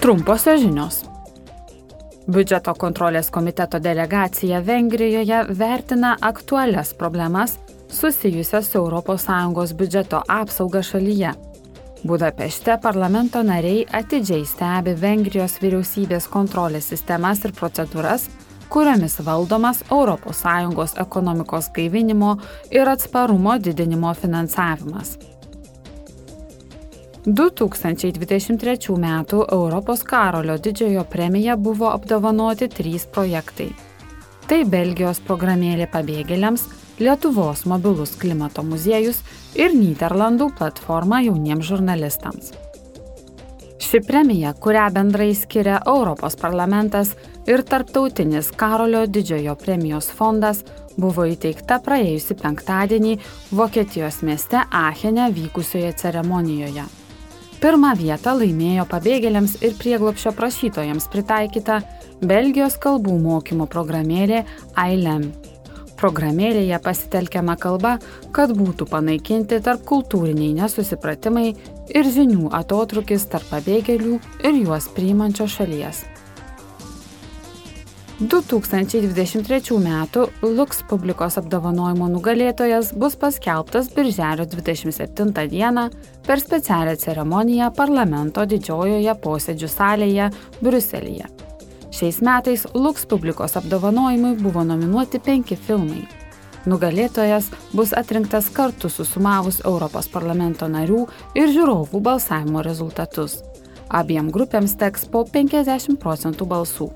Trumposios žinios. Biudžeto kontrolės komiteto delegacija Vengrijoje vertina aktualias problemas susijusias su ES biudžeto apsauga šalyje. Budapešte parlamento nariai atidžiai stebi Vengrijos vyriausybės kontrolės sistemas ir procedūras, kuriomis valdomas ES ekonomikos gaivinimo ir atsparumo didinimo finansavimas. 2023 m. Europos Karolio didžiojo premija buvo apdovanoti trys projektai. Tai Belgijos programėlė pabėgėliams, Lietuvos mobilus klimato muziejus ir Niderlandų platforma jauniems žurnalistams. Ši premija, kurią bendrai skiria Europos parlamentas ir Tarptautinis Karolio didžiojo premijos fondas, buvo įteikta praėjusį penktadienį Vokietijos mieste Achene vykusioje ceremonijoje. Pirmą vietą laimėjo pabėgėliams ir prieglopšio prašytojams pritaikyta Belgijos kalbų mokymo programėlė ILEM. Programėlėje pasitelkiama kalba, kad būtų panaikinti tarp kultūriniai nesusipratimai ir žinių atotrukis tarp pabėgėlių ir juos priimančios šalies. 2023 m. Lux publikos apdovanojimo nugalėtojas bus paskelbtas Birželio 27 d. per specialią ceremoniją parlamento didžiojoje posėdžių salėje Briuselėje. Šiais metais Lux publikos apdovanojimui buvo nominuoti penki filmai. Nugalėtojas bus atrinktas kartu susumavus Europos parlamento narių ir žiūrovų balsavimo rezultatus. Abiem grupėms teks po 50 procentų balsų.